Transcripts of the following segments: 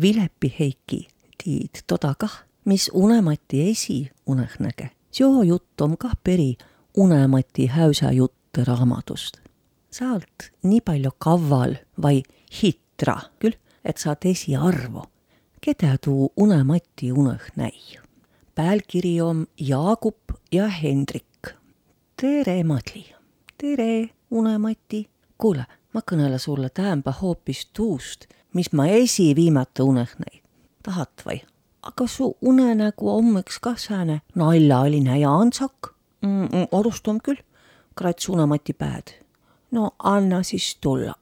Vilepi Heiki tiid toda kah, mis Unemati esi uneh näge. seo jutt om kah peri Unemati häüsä jutte raamatust. sealt nii palju kavval vai hitra küll, et saad esiarvo, keda tuu Unemati uneh näi. pealkiri om Jaagup ja Hendrik. tere, Madli! tere, Unemati! kuule, ma kõnõlõ sulle täämbä hoopis tuust, mis ma esiviimati uneh näi. tahat vai? aga su unenägu om iks kah sääne naljaline ja antsak mm,. mm arustam küll, krats Unemati pääd. no anna siis tulla.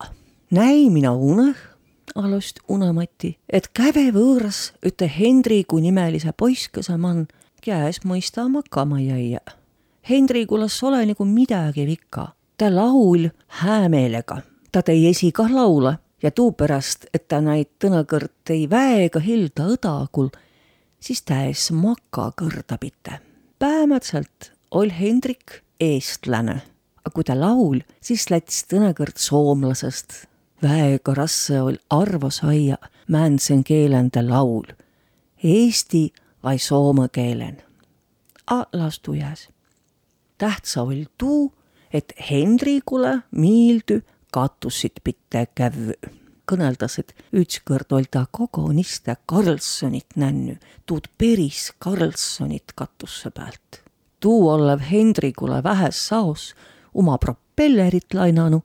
näi mina uneh, alust Unemati, et käve võõras üte Hendrigu nimelise poiskõse man, käes mõista makama jäia. Hendrigulas ole nagu midagi vika, ta laul hää meelega, ta tei esi kah laule ja tuupärast, et ta näid tõnõkõrd ei väega hilda õdagul, siis täes maka kõrda pite. päämätselt oll Hendrik eestlane, a kui ta laul, siis läts tõnõkõrd soomlasest. väega rasse oll arvo saia, määnsen keelen ta laul. Eesti vai soome keelen. A las tuu jääs. tähtsa oll tuu, et Hendrikule miildü katussit pitää kävvü. Kõneldas, et ütskõrd oll ta kogoniste Karlssonit nännu, tuud peris Karlssonit katusse päält. tuu olev Hendrikule vähes saos uma propellerit lainanu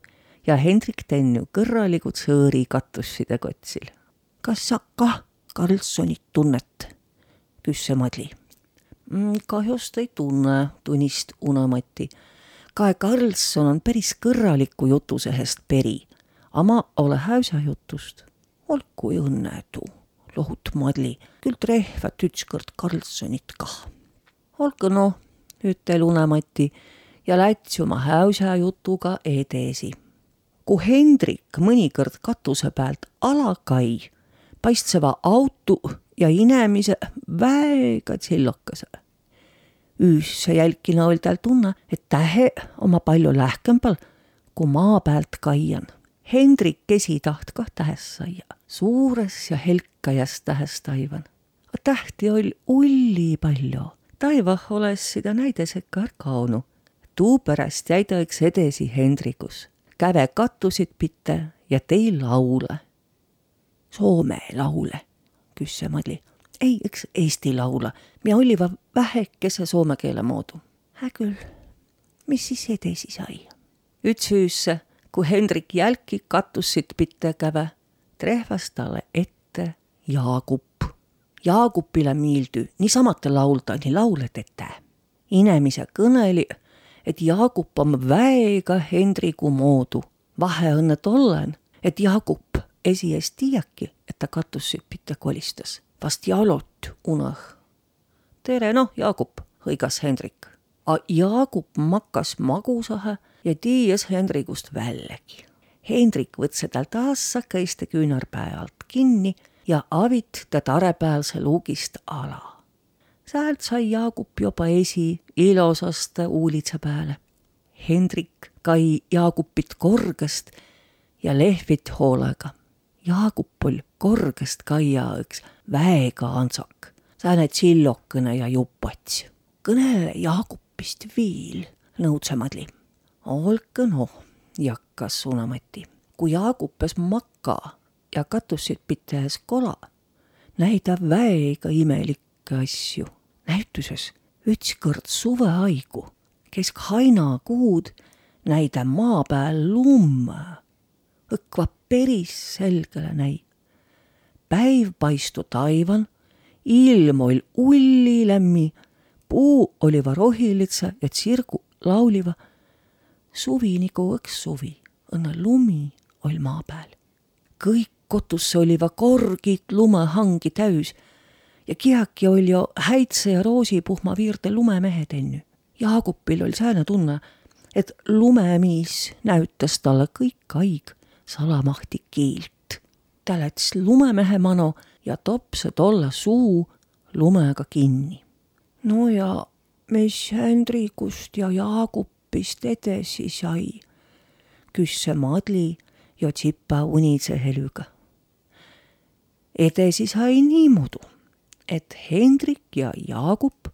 ja Hendrik tennu kõrralikud sõõri katusside kotsil. kas sa kah Karlssonit tunnet? küsse Madli. Mm, kahjust ei tunne, tunnist Unemati Kae Karlsson on päris kõrraliku jutusehest peri, a ma ole häüsä jutust. olgu õnnetu, lohut Madli, küll trehvat ütskõrd Karlssonit kah. olgu noh, ütel Unemati ja läts oma häüsä jutuga edesi. kui Hendrik mõnikord katuse pealt alakai, paistseva auto ja inemise väega tsillokese üüssä jälkina oll tal tunne, et tähe oma palju lähkembal, kui maa pealt kaian. Hendrik esi taht kah tähes saia, suures ja helkajas tähes taivan. tähti oll ulli palju, taivah oles seda näidesekka kaonu. tuupärast jäi ta üks edesi Hendrikus, käve katusid pite ja tei laule. Soome laule, küsse Madli ei, eks eesti laula, ja olliva vähekese soome keele moodu. hää küll, mis siis edesi sai? üts hüüsse, kui Hendrik jälki katussit pitte käve, trehvas talle ette Jaagup. Jaagupile miildü niisamate laulda, nii laule tetä. inemise kõneli, et Jaagup om väega Hendrigu moodu. vahe õnne tollen, et Jaagup esies tiiäki, et ta katussit pitte kolistas vast jalot unõh. tere noh, Jaagup, hõigas Hendrik. Jaagup makkas magusahe ja tiies Hendrikust vällegi. Hendrik võtse tal taas sakõiste küünarpää alt kinni ja avit ta tarepäälse luugist ala. sealt sai Jaagup juba esi ilosaste uulitsa peale. Hendrik kai Jaagupit korgest ja lehvit hoolega. Jaagup oll korgest kaia üks väega antsak, sääne tsillokõne ja jupats. kõnele Jaagupist viil, nõudse Olge noh, jakkas Sunamati. kui Jaagupas maka ja katussid pites kola, näi ta väega imelikke asju. näituses ütskõrd suveaigu, kesk hainakuud, näi ta maa pääl lumme. õkva peris selgele näi päiv paistu taivan, ilm oll ullilämmi, puu oliva rohilitsa ja tsirgu lauliva. Suvi nagu õks suvi, õnne lumi oll maa pääl. kõik kotusse oliva korgid lumehangi täüs ja kiäki oll jo häitse ja roosipuhma viirde lumemehed ennu. Jaagupil oll sääne tunne, et lumemiis näütas talle kõik aig salamahti kiilt ta läts lumemehe mano ja topse tolle suu lumega kinni. no ja mis Hendrikust ja Jaagupist edesi sai, küsse Madli ja Tsipa unitse helüga. edasi sai niimoodi, et Hendrik ja Jaagup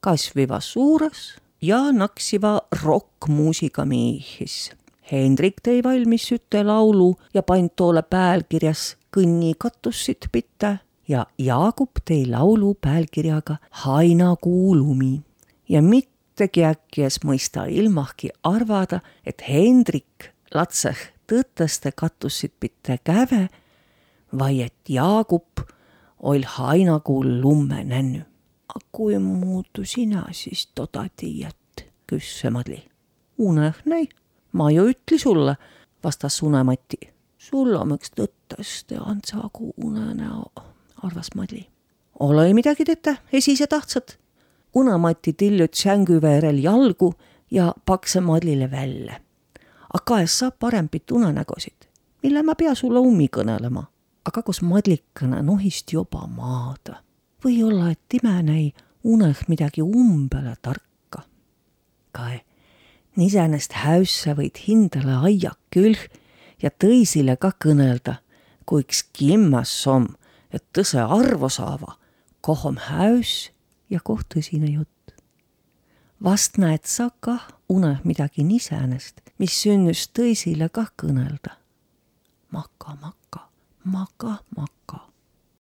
kasviva suures ja naksiva rokkmuusika miihis. Hendrik tõi valmis üte laulu ja pand toole pealkirjas Kõnni katussit pitta ja Jaagup tõi laulu pealkirjaga Hainakuu lumi ja mittegi äkki es mõista ilmahki arvada, et Hendrik latseh tõtõste katussit pitte käve, vai et Jaagup oil Hainakuu lumme nännu. A kui muutu sina siis toda tiiät, küsse Madli. Uneh näi, ma ju ütli sulle, vastas Une-Mati. sul on üks tõttõste antsagu unenäo arvas Madli. Ole midagi tetä, esise tahtsat. Una-Mati tillüt sängy veerel jalgu ja pakse Madlile välja. aga es saab parempit unenägusid, mille ma pea sulle ummi kõnelema. aga kus Madlikene nohist juba maada. või-olla, et time näi uneh midagi umbele tarka. kae, iseenesest häusse võid hindale aia külh ja tõisile ka kõnelda, kui üks kimmas om et tõse arvo saava, koh om häus ja koh tõsine jutt. vast näed sa kah uneh midagi niisänest, mis sünnüs tõisile kah kõnelda. maka, maka, maka, maka